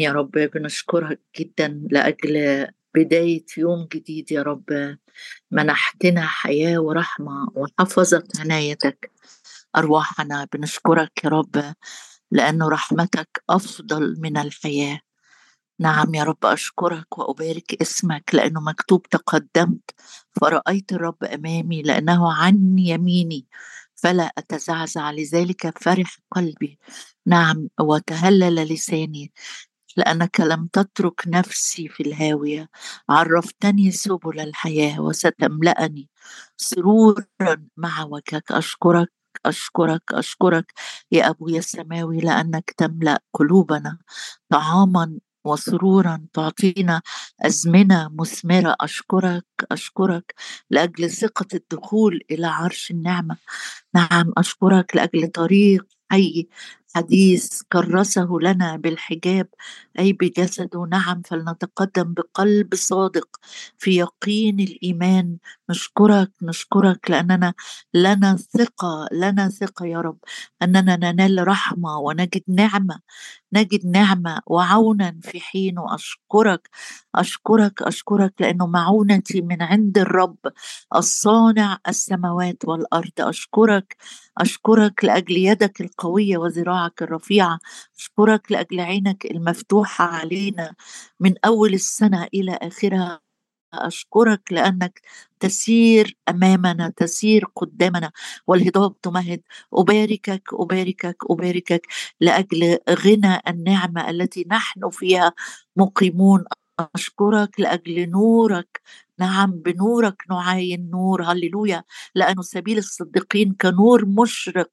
يا رب بنشكرك جدا لأجل بداية يوم جديد يا رب. منحتنا حياة ورحمة وحفظت عنايتك أرواحنا بنشكرك يا رب لأن رحمتك أفضل من الحياة. نعم يا رب أشكرك وأبارك اسمك لأنه مكتوب تقدمت فرأيت الرب أمامي لأنه عن يميني فلا أتزعزع لذلك فرح قلبي. نعم وتهلل لساني. لأنك لم تترك نفسي في الهاوية. عرفتني سبل الحياة وستملأني سرورا مع وجهك. أشكرك أشكرك أشكرك يا أبويا السماوي لأنك تملأ قلوبنا طعاما وسرورا. تعطينا أزمنة مثمرة. أشكرك أشكرك لأجل ثقة الدخول إلى عرش النعمة. نعم أشكرك لأجل طريق حي حديث كرسه لنا بالحجاب أي بجسده نعم فلنتقدم بقلب صادق في يقين الإيمان. نشكرك نشكرك لأننا لنا ثقة لنا ثقة يا رب أننا ننال رحمة ونجد نعمة نجد نعمة وعونا في حين واشكرك أشكرك أشكرك لأنه معونتي من عند الرب الصانع السماوات والأرض. أشكرك أشكرك لأجل يدك القوية وذراعك الرفيعة أشكرك لأجل عينك المفتوحة علينا من أول السنة إلى آخرها. أشكرك لأنك تسير أمامنا تسير قدامنا. والهضاب تمهد. أباركك أباركك أباركك لأجل غنى النعمة التي نحن فيها مقيمون. أشكرك لأجل نورك نعم بنورك نعاين نور هللويا. لأنه سبيل الصديقين كنور مشرق.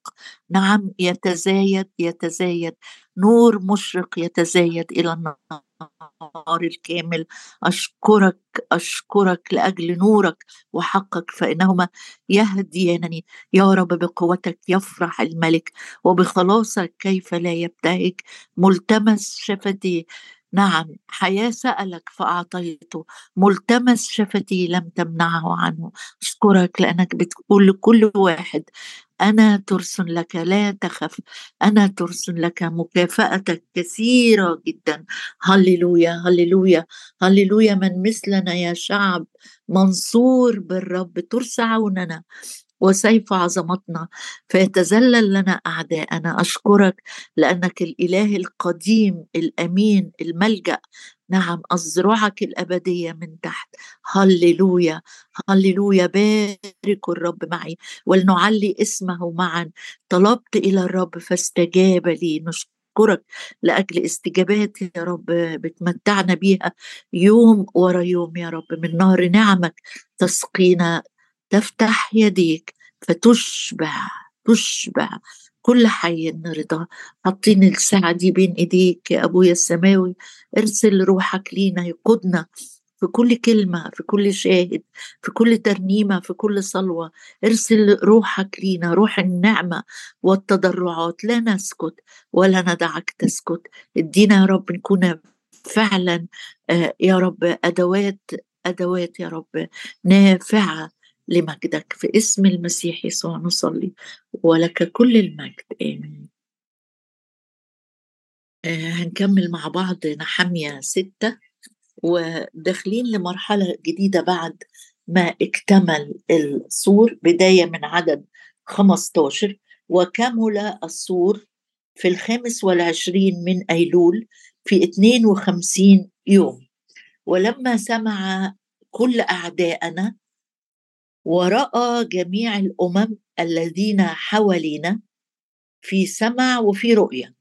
نعم يتزايد يتزايد. نور مشرق يتزايد إلى النهار الكامل. أشكرك أشكرك لأجل نورك وحقك فإنهما يهديانني. يا رب بقوتك يفرح الملك وبخلاصك كيف لا يبتهج. ملتمس شفتي نعم حياة سألك فأعطيته ملتمس شفتي لم تمنعه عنه. أشكرك لأنك بتقول لكل واحد أنا ترس لك لا تخف. أنا ترس لك مكافأتك كثيرة جدا. هللويا هللويا هللويا من مثلنا يا شعب منصور بالرب ترس عوننا وسيف عظمتنا. فيتذلل لنا اعداءنا أشكرك لأنك الإله القديم الأمين الملجأ. نعم أزرعك الأبدية من تحت. هللويا هللويا. بارك الرب معي. ولنعلي اسمه معا. طلبت إلى الرب فاستجاب لي. نشكرك لأجل استجابات يا رب بتمتعنا بيها يوم ورا يوم يا رب. من نهر نعمك تسقينا تفتح يديك فتشبع تشبع كل حي رضا حاطين الساعة دي بين إيديك يا ابويا السماوي. ارسل روحك لينا يقودنا في كل كلمة في كل شاهد في كل ترنيمة في كل صلوة. ارسل روحك لينا روح النعمة والتضرعات. لا نسكت ولا ندعك تسكت. ادينا يا رب نكون فعلا آه، يا رب أدوات أدوات يا رب نافعة لمجدك في اسم المسيح يسوع نصلي ولك كل المجد. آمين. آه هنكمل مع بعض نحمية ستة. وداخلين لمرحلة جديدة بعد ما اكتمل السور بداية من عدد 15 وكمل السور في الخامس والعشرين من أيلول في 52 يوم. ولما سمع كل أعداءنا ورأى جميع الأمم الذين حوالينا في سمع وفي رؤية.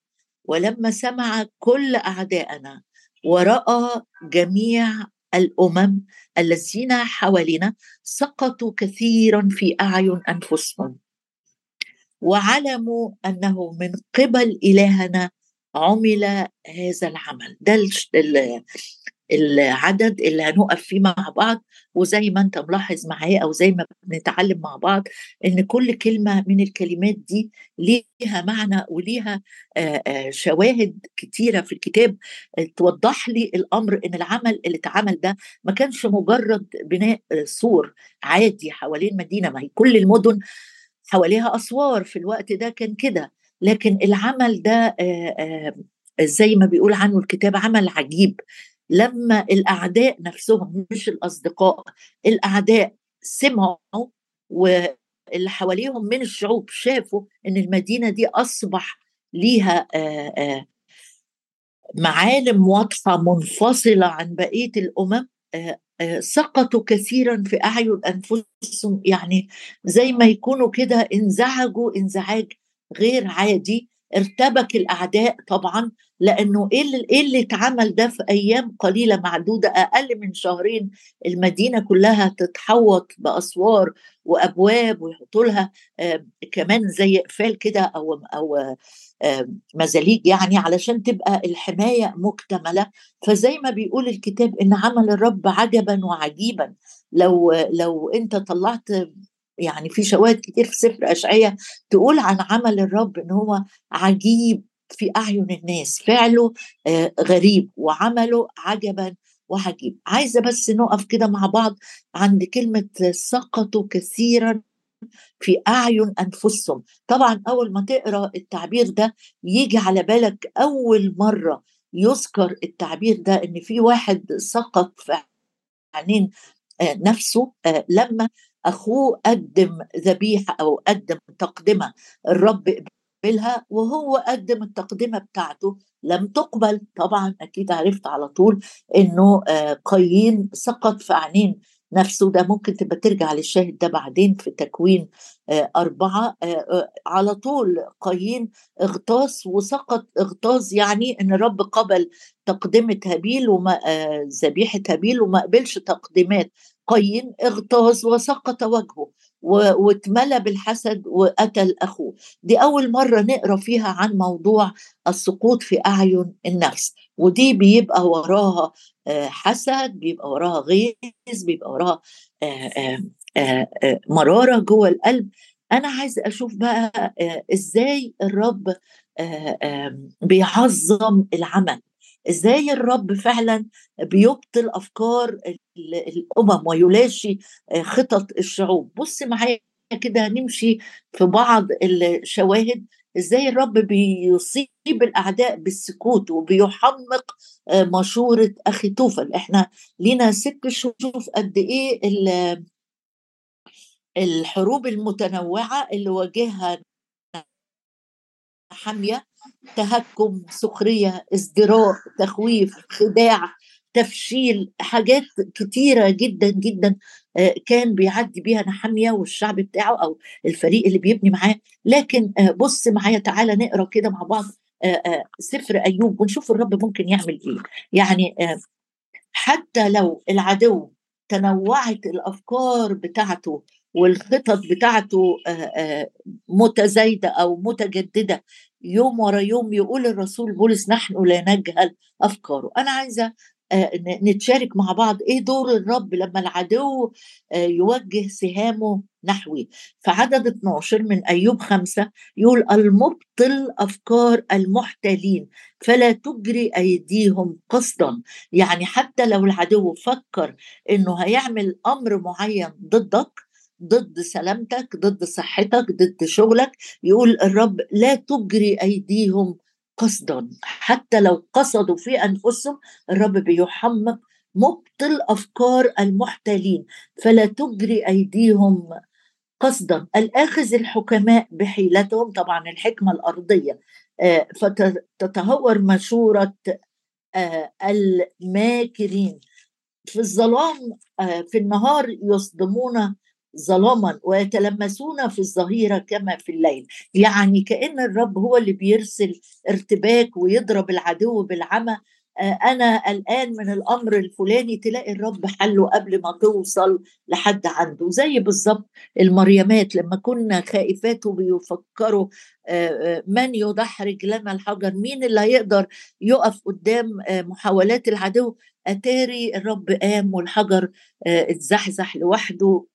ولما سمع كل أعداءنا ورأى جميع الأمم الذين حوالينا سقطوا كثيرا في أعين أنفسهم. وعلموا أنه من قبل إلهنا عمل هذا العمل. ده العدد اللي هنقف فيه مع بعض وزي ما انت ملاحظ معايا أو زي ما بنتعلم مع بعض إن كل كلمة من الكلمات دي ليها معنى وليها شواهد كتيرة في الكتاب توضح لي الأمر إن العمل اللي اتعمل ده ما كانش مجرد بناء سور عادي حوالين مدينة ما هي كل المدن حواليها أسوار في الوقت ده كان كده. لكن العمل ده زي ما بيقول عنه الكتاب عمل عجيب. لما الأعداء نفسهم مش الأصدقاء الأعداء سمعوا واللي حواليهم من الشعوب شافوا إن المدينة دي أصبح ليها معالم واضحة منفصلة عن بقية الأمم سقطوا كثيرا في أعين أنفسهم. يعني زي ما يكونوا كده انزعجوا انزعاج غير عادي. ارتبك الأعداء طبعا لأنه إيه اللي إيه اللي اتعمل ده في أيام قليلة معدودة؟ أقل من شهرين المدينة كلها تتحوط بأسوار وأبواب ويحطوا لها كمان زي إقفال كده أو أو مزاليج يعني علشان تبقى الحماية مكتملة. فزي ما بيقول الكتاب إن عمل الرب عجبا وعجيبا. لو لو أنت طلعت يعني في شواهد كتير في سفر اشعياء تقول عن عمل الرب إن هو عجيب في أعين الناس فعله آه غريب وعمله عجبا وعجيب. عايزة بس نقف كده مع بعض عند كلمة سقطوا كثيرا في أعين أنفسهم. طبعا أول ما تقرأ التعبير ده يجي على بالك أول مرة يذكر التعبير ده إن في واحد سقط في عينين نفسه لما أخوه قدم ذبيحة أو قدم تقدمة الرب قبلها وهو قدم التقدمة بتاعته. لم تقبل. طبعا أكيد عرفت على طول إنه قايين سقط في عينين نفسه. ده ممكن تبقى ترجع للشاهد ده بعدين في تكوين أربعة. على طول قايين اغتاظ وسقط اغتاظ يعني إن الرب قبل تقدمة هابيل وما ذبيحة هابيل وما قبلش تقديمات قايين اغتاظ وسقط وجهه واتملى بالحسد وقتل أخوه. دي أول مرة نقرأ فيها عن موضوع السقوط في أعين النفس. ودي بيبقى وراها حسد بيبقى وراها غيظ بيبقى وراها مرارة جوه القلب. أنا عايز أشوف بقى إزاي الرب بيعظم العمل. إزاي الرب فعلا بيبطل أفكار الأمم ويلاشي خطط الشعوب؟ بص معايا كده نمشي في بعض الشواهد. إزاي الرب بيصيب الأعداء بالسكوت وبيحمق مشورة أخي توفل؟ إحنا لينا ست شوف قد إيه الحروب المتنوعة اللي واجهها حامية. تهكم سخرية ازدراء تخويف خداع تفشيل حاجات كتيرة جدا جدا كان بيعدي بيها نحامية والشعب بتاعه أو الفريق اللي بيبني معاه. لكن بص معايا تعالى نقرأ كده مع بعض سفر أيوب ونشوف الرب ممكن يعمل إيه. يعني حتى لو العدو تنوعت الأفكار بتاعته والخطط بتاعته متزايدة أو متجددة. يوم ورا يوم يقول الرسول بولس نحن لا نجهل أفكاره. أنا عايزة نتشارك مع بعض إيه دور الرب لما العدو يوجه سهامه نحوي. فعدد 12 من أيوب خمسة يقول المبطل أفكار المحتالين فلا تجري أيديهم قصدا. يعني حتى لو العدو فكر إنه هيعمل أمر معين ضدك ضد سلامتك ضد صحتك ضد شغلك يقول الرب لا تجري أيديهم قصدا. حتى لو قصدوا في أنفسهم الرب بيحمق مبطل افكار المحتالين. فلا تجري أيديهم قصدا. الآخذ الحكماء بحيلتهم طبعا الحكمة الأرضية. فتتهور مشورة الماكرين. في الظلام في النهار يصدمون ظلاما ويتلمسون في الظهيرة كما في الليل. يعني كأن الرب هو اللي بيرسل ارتباك ويضرب العدو بالعمى. أنا قلقان من الأمر الفلاني تلاقي الرب حله قبل ما توصل لحد عنده. زي بالظبط المريمات لما كنا خائفات وبيفكروا من يدحرج لنا الحجر؟ مين اللي هيقدر يقف قدام محاولات العدو؟ أتاري الرب قام والحجر اتزحزح لوحده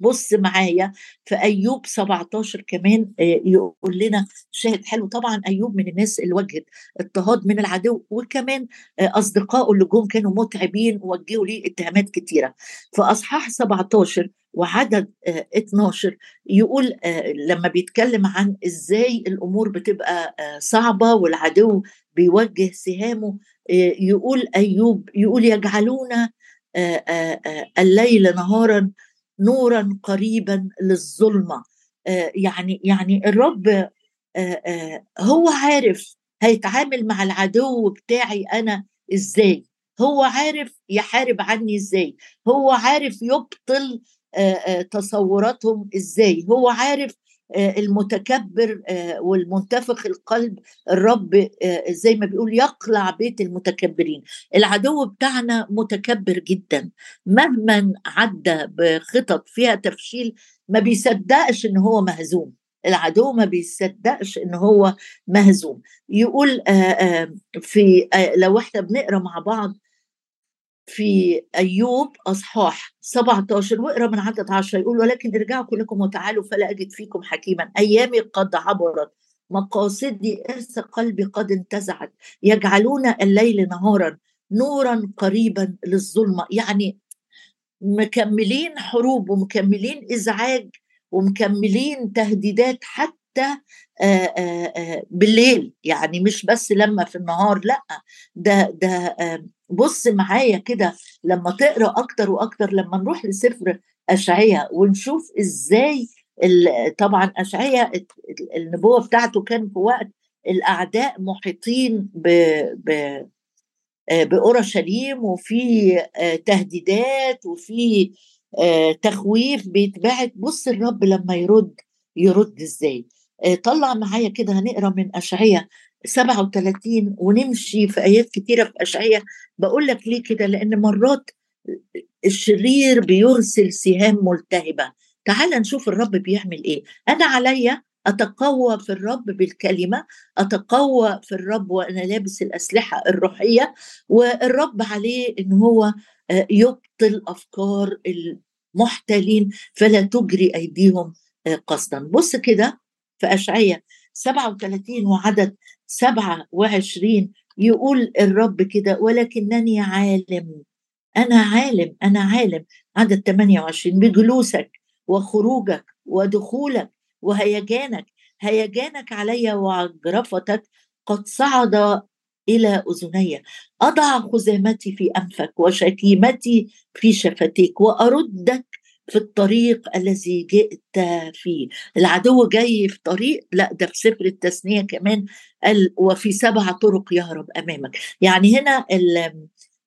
وبص معايا في أيوب 17 كمان يقول لنا شاهد حلو طبعا أيوب من الناس اللي وجهت اضطهاد من العدو وكمان أصدقائه اللي جم كانوا متعبين ووجهوا ليه اتهامات كتيرة. في أصحاح 17 وعدد 12 يقول لما بيتكلم عن إزاي الأمور بتبقى صعبة والعدو بيوجه سهامه يقول أيوب يقول يجعلون الليل نهارا نورا قريبا للظلمة. يعني يعني الرب هو عارف هيتعامل مع العدو بتاعي أنا إزاي. هو عارف يحارب عني إزاي. هو عارف يبطل تصوراتهم إزاي. هو عارف المتكبر والمنتفخ القلب الرب زي ما بيقول يقلع بيت المتكبرين. العدو بتاعنا متكبر جدا. مهما عدى بخطط فيها تفشيل ما بيصدقش إن هو مهزوم. العدو ما بيصدقش إن هو مهزوم. يقول في لو إحنا بنقرأ مع بعض في أيوب أصحاح 17 واقرأ من عدد 10 يقول ولكن ارجعوا كلكم وتعالوا فلا أجد فيكم حكيما. أيامي قد عبرت مقاصدي إرث قلبي قد انتزعت. يجعلون الليل نهارا نورا قريبا للظلمة. يعني مكملين حروب ومكملين إزعاج ومكملين تهديدات حتى بالليل. يعني مش بس لما في النهار لأ. ده ده بص معايا كده لما تقرا أكتر وأكتر لما نروح لسفر أشعياء ونشوف إزاي طبعا أشعياء النبوة بتاعته كان في وقت الأعداء محيطين ب ب بأورشليم وفي تهديدات وفي تخويف بيتبعت. بص الرب لما يرد يرد إزاي. طلع معايا كده هنقرا من أشعياء 37 ونمشي في آيات كتيرة في اشعياء بقول لك ليه كده؟ لأن مرات الشرير بيرسل سهام ملتهبة. تعال نشوف الرب بيعمل إيه. أنا عليا أتقوى في الرب بالكلمة أتقوى في الرب وأنا لابس الأسلحة الروحية والرب عليه إن هو آه، يبطل أفكار المحتلين فلا تجري أيديهم آه، قصدا. بص كده في اشعياء 37 وعدد 27 يقول الرب كده ولكنني عالم. أنا عالم أنا عالم. عدد 28 بجلوسك وخروجك ودخولك وهيجانك هيجانك علي وعجرفتك قد صعد إلى أذني. أضع خزامتي في أنفك وشتيمتي في شفتيك وأردك في الطريق الذي جئت فيه. العدو جاي في طريق لا ده في سفر التثنية كمان قال وفي سبع طرق يهرب أمامك. يعني هنا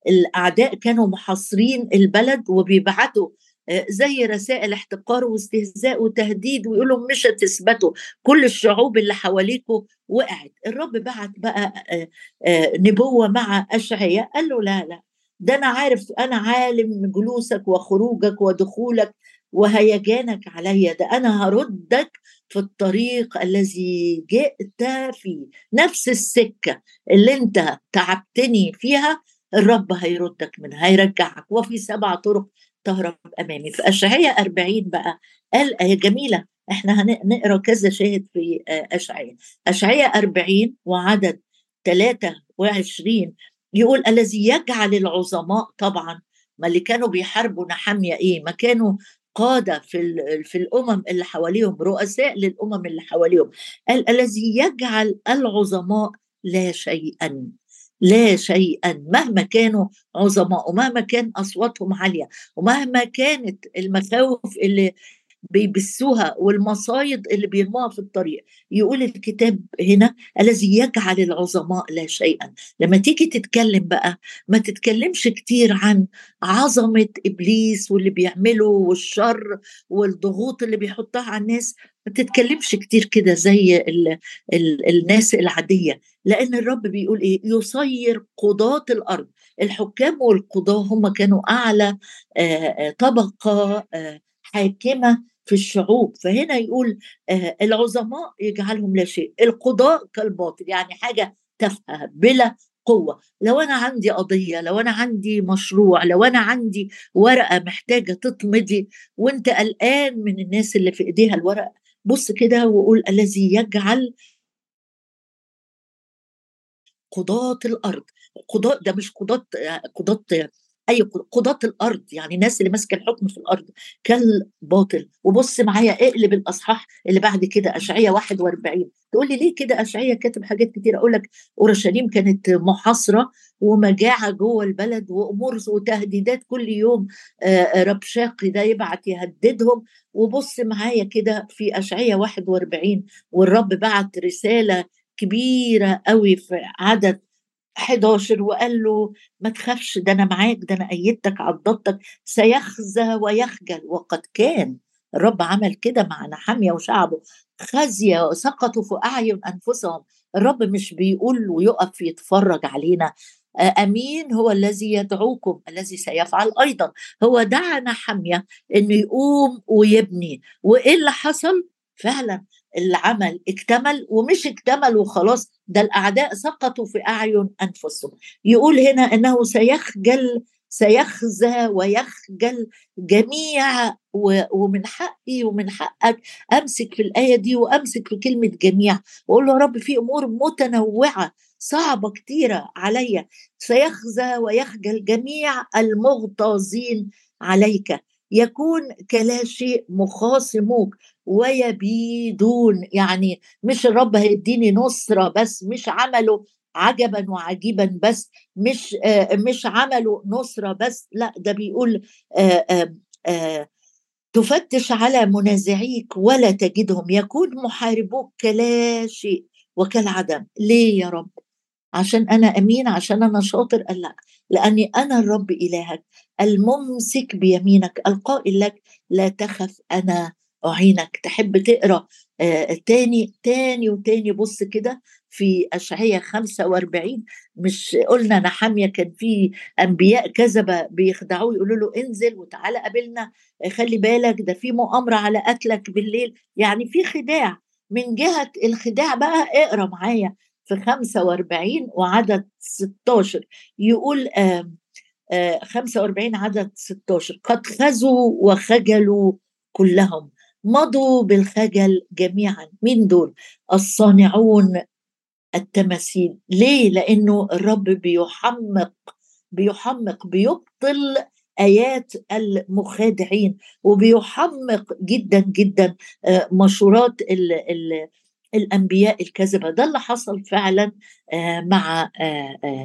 الأعداء كانوا محاصرين البلد وبيبعتوا آه، زي رسائل احتقار واستهزاء وتهديد ويقولوا مش هتثبتوا. كل الشعوب اللي حواليكوا وقعت. الرب بعت بقى آه، آه، نبوة مع أشعياء قال له لا لا ده أنا عارف أنا عالم جلوسك وخروجك ودخولك وهيجانك عليا ده أنا هردك في الطريق الذي جئت فيه. نفس السكة اللي أنت تعبتني فيها الرب هيردك منها هيرجعك. وفي سبع طرق تهرب أمامي. في أشعياء 40 بقى قال إيه جميلة إحنا هنقرا كذا شاهد في آه، أشعياء. أشعياء 40 وعدد 23 يقول الذي يجعل العظماء طبعا ما اللي كانوا بيحاربوا نحاميه إيه؟ ما كانوا قادة في في الأمم اللي حواليهم رؤساء للأمم اللي حواليهم. قال الذي يجعل العظماء لا شيئا لا شيئا مهما كانوا عظماء ومهما كان أصواتهم عالية ومهما كانت المخاوف اللي بيبثوها والمصايد اللي بيرموها في الطريق. يقول الكتاب هنا الذي يجعل العظماء لا شيئا. لما تيجي تتكلم بقى ما تتكلمش كتير عن عظمة إبليس واللي بيعمله والشر والضغوط اللي بيحطها على الناس. ما تتكلمش كتير كده زي ال ال الناس العادية. لأن الرب بيقول إيه؟ يصير قضاة الأرض. الحكام والقضاة هم كانوا أعلى طبقة حاكمة في الشعوب فهنا يقول آه العظماء يجعلهم لا شيء القضاء كالباطل يعني حاجة تافهة بلا قوة. لو أنا عندي قضية لو أنا عندي مشروع لو أنا عندي ورقة محتاجة تطمدي وأنت قلقان من الناس اللي في إيديها الورق بص كده وقول الذي يجعل قضاة الأرض. قضاة ده مش قضاة قضاة أي قضاة الأرض يعني الناس اللي ماسكة الحكم في الأرض. كالباطل. وبص معايا اقلب الأصحاح اللي بعد كده اشعياء 41 تقول لي ليه كده؟ اشعياء كاتب حاجات كتير. أقول لك أورشليم كانت محاصرة ومجاعة جوه البلد وأمور وتهديدات كل يوم ربشاقي ده يبعت يهددهم. وبص معايا كده في اشعياء 41 والرب بعت رسالة كبيرة قوي في عدد 11 وقال له ما تخافش ده أنا معاك ده أنا ايدتك عضدتك سيخزى ويخجل. وقد كان الرب عمل كده مع نحمية وشعبه خزي وسقطوا في أعين أنفسهم. الرب مش بيقول ويقف يتفرج علينا. أمين هو الذي يدعوكم الذي سيفعل أيضا. هو دعا نحمية إنه يقوم ويبني. وإيه اللي حصل؟ فعلا العمل اكتمل ومش اكتمل وخلاص ده الأعداء سقطوا في أعين أنفسهم. يقول هنا إنه سيخجل سيخزى ويخجل جميع ومن حقي ومن حقك أمسك في الآية دي وأمسك في كلمة جميع. وأقول له يا رب في أمور متنوعة صعبة كتيرة عليا. سيخزى ويخجل جميع المغتاظين عليك. يكون كلا شيء مخاصموك ويبيدون. يعني مش الرب هيديني نصرة بس مش عمله عجبا وعجيبا بس مش آه مش عملوا نصرة بس. لا ده بيقول آه آه تفتش على منازعيك ولا تجدهم. يكون محاربوك كلا شيء وكالعدم. ليه يا رب؟ عشان أنا أمين عشان أنا شاطر قال لأ لأني أنا الرب إلهك الممسك بيمينك القائل لك لا تخف أنا أعينك. تحب تقرأ آه تاني تاني وتاني بص كده في اشعياء 45 مش قلنا نحاميه كان في أنبياء كذبه بيخدعوه يقولوا له انزل وتعالى قابلنا خلي بالك ده في مؤامرة على قتلك بالليل. يعني في خداع من جهة الخداع بقى اقرأ معايا. في 45 وعدد 16 يقول آه آه 45 عدد 16 قد خزوا وخجلوا كلهم. مضوا بالخجل جميعا. مين دول؟ الصانعون التماثيل. ليه؟ لأنه الرب بيحمق بيحمق بيبطل آيات المخادعين وبيحمق جدا جدا مشورات ال ال الأنبياء الكذبة. ده اللي حصل فعلا مع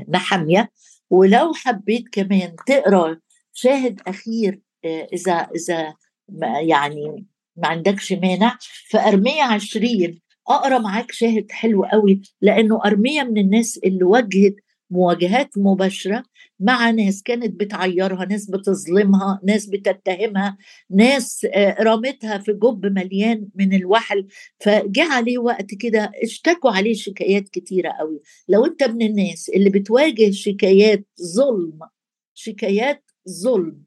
نحمية. ولو حبيت كمان تقرأ شاهد أخير إذا إذا يعني ما عندكش مانع فارميه 20 أقرأ معاك شاهد حلو قوي لأنه أرمية من الناس اللي واجهت مواجهات مباشرة مع ناس كانت بتعيرها ناس بتظلمها ناس بتتهمها ناس رمتها في جب مليان من الوحل. فجاء عليه وقت كده اشتكوا عليه شكايات كتيرة قوي. لو انت من الناس اللي بتواجه شكايات ظلم شكايات ظلم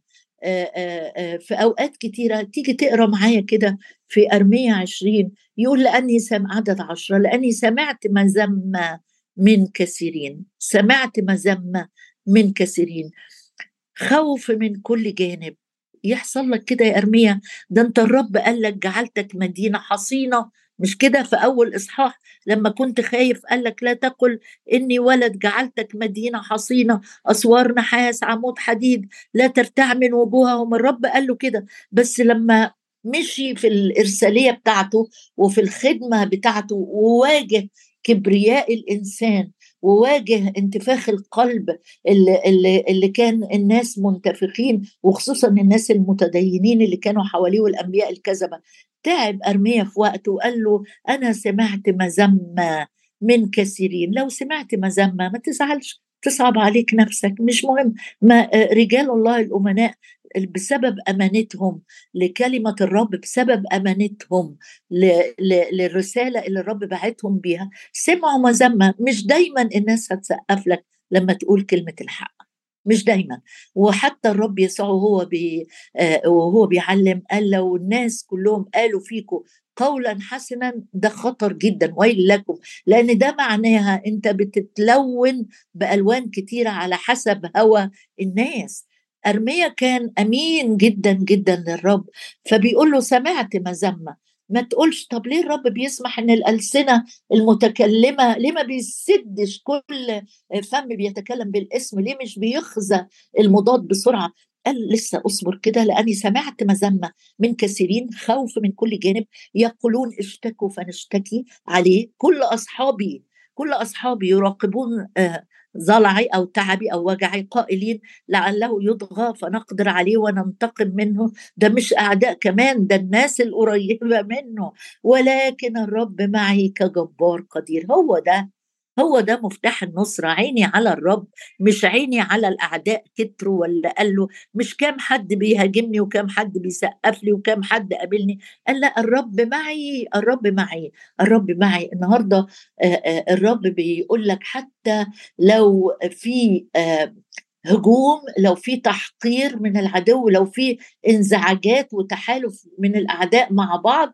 في أوقات كتيرة تيجي تقرأ معايا كده في أرمية 20 يقول لأني سمع عدد عشرة لأني سمعت مذمه من كثيرين سمعت مذمه من كثيرين خوف من كل جانب. يحصل لك كده يا ارميا ده أنت الرب قال لك جعلتك مدينة حصينة. مش كده؟ في أول إصحاح لما كنت خايف قال لك لا تقل إني ولد جعلتك مدينة حصينة. أسوار نحاس عمود حديد. لا ترتع من وجوههم. الرب قال له كده. بس لما مشي في الإرسالية بتاعته وفي الخدمة بتاعته وواجه كبرياء الإنسان وواجه انتفاخ القلب اللي, اللي, اللي كان الناس منتفخين وخصوصا الناس المتدينين اللي كانوا حواليه والأنبياء الكذبة. تعب أرميا في وقته وقال له أنا سمعت مذمة من كثيرين. لو سمعت مذمة ما تزعلش. تصعب عليك نفسك. مش مهم ما رجال الله الأمناء بسبب أمانتهم لكلمة الرب بسبب أمانتهم للرسالة اللي الرب بعتهم بيها. سمعوا مذمه مش دايما الناس هتسقف لك لما تقول كلمة الحق. مش دايما. وحتى الرب يسوع وهو بي آه وهو بيعلم قال لو الناس كلهم قالوا فيكم قولا حسنا ده خطر جدا ويل لكم. لأن ده معناها أنت بتتلون بألوان كتيرة على حسب هوى الناس. أرميا كان أمين جدا جدا للرب. فبيقول له سمعت مذمه ما تقولش طب ليه الرب بيسمح إن الألسنة المتكلمة ليه ما بيسدش كل فم بيتكلم بالاسم؟ ليه مش بيخزى المضاد بسرعة؟ قال لسه أصبر كده لأني سمعت مذمة من كثيرين خوف من كل جانب يقولون اشتكوا فنشتكي عليه. كل أصحابي كل أصحابي يراقبون آه، ظلعي أو تعبي أو وجعي قائلين لعله يطغى فنقدر عليه وننتقم منه. ده مش أعداء كمان ده الناس القريبة منه. ولكن الرب معي كجبار قدير. هو ده. هو ده مفتاح النصرة. عيني على الرب مش عيني على الأعداء كتروا ولا قال له مش كام حد بيهاجمني وكام حد بيسقف لي وكام حد قابلني. قال لا الرب معي الرب معي الرب معي. النهاردة الرب بيقول لك حتى لو في هجوم لو في تحقير من العدو لو في انزعاجات وتحالف من الأعداء مع بعض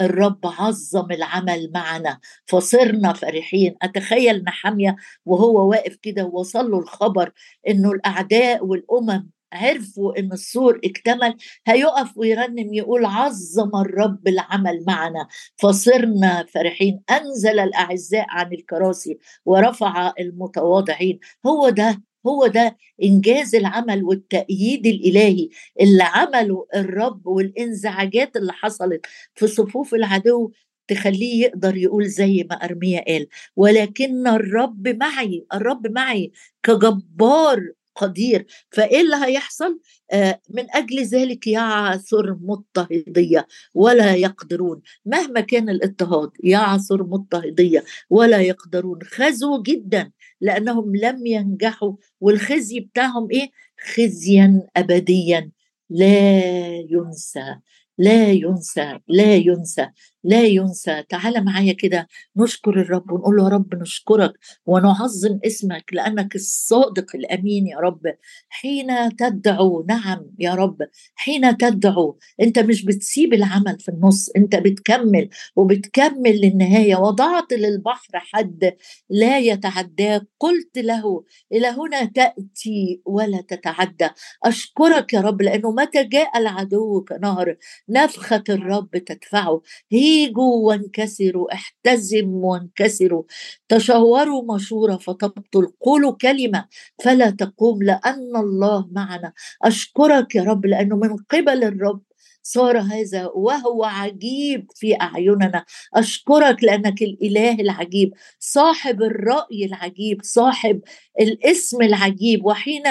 الرب عظم العمل معنا. فصرنا فرحين. أتخيل نحمية وهو واقف كده ووصل له الخبر إنه الأعداء والأمم عرفوا إن السور اكتمل. هيقف ويرنم يقول عظم الرب العمل معنا. فصرنا فرحين. أنزل الأعزاء عن الكراسي ورفع المتواضعين. هو ده هو ده إنجاز العمل والتأييد الإلهي اللي عمله الرب والإنزعاجات اللي حصلت في صفوف العدو تخليه يقدر يقول زي ما أرميا قال. ولكن الرب معي الرب معي كجبار قدير. فإيه اللي هيحصل؟ آه من أجل ذلك يعثر مضطهدية ولا يقدرون. مهما كان الاضطهاد يعثر مضطهدية ولا يقدرون. خزوا جدا. لأنهم لم ينجحوا والخزي بتاعهم إيه؟ خزيا ابديا. لا ينسى لا ينسى لا ينسى. لا ينسى. تعال معايا كده نشكر الرب ونقول له يا رب نشكرك ونعظم اسمك لأنك الصادق الأمين يا رب. حين تدعو نعم يا رب. حين تدعو أنت مش بتسيب العمل في النص أنت بتكمل وبتكمل للنهاية. وضعت للبحر حد لا يتعداه قلت له إلى هنا تأتي ولا تتعدى. أشكرك يا رب لأنه متى جاء العدو كنهر نفخة الرب تدفعه. هي ايجوا وانكسروا احتزموا وانكسروا. تشاوروا مشورة فتبطل قولوا كلمة فلا تقوم لأن الله معنا. أشكرك يا رب لأنه من قبل الرب صار هذا وهو عجيب في أعيننا. أشكرك لأنك الإله العجيب صاحب الرأي العجيب صاحب الاسم العجيب. وحين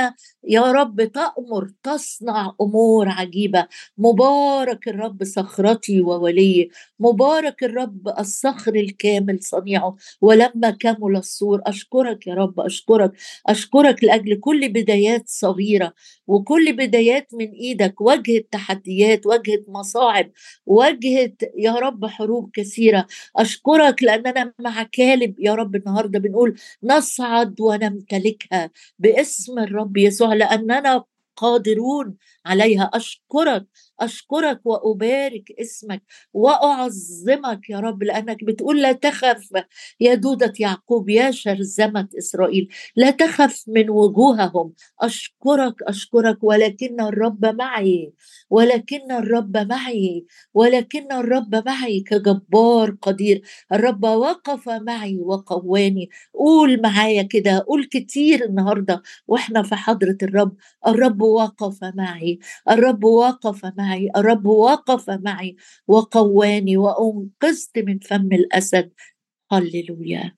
يا رب تأمر تصنع أمور عجيبة. مبارك الرب صخرتي وولي. مبارك الرب الصخر الكامل صنيعه. ولما كمل السور أشكرك يا رب أشكرك. أشكرك لأجل كل بدايات صغيرة وكل بدايات من إيدك. واجهت تحديات واجهت مصاعب واجهت يا رب حروب كثيرة. أشكرك لأننا مع كالب يا رب النهاردة بنقول نصعد ونمتلكها باسم الرب يسوع لأننا قادرون عليها. أشكرك أشكرك وأبارك اسمك وأعظمك يا رب لأنك بتقول لا تخف يا دودة يعقوب يا شرذمة إسرائيل لا تخف من وجوههم. أشكرك أشكرك ولكن الرب معي ولكن الرب معي ولكن الرب معي كجبار قدير. الرب وقف معي وقواني. قول معايا كده قول كتير النهاردة وإحنا في حضرة الرب. الرب وقف معي الرب وقف معي معي الرب وقف معي وقواني وأنقذت من فم الأسد. هللويا.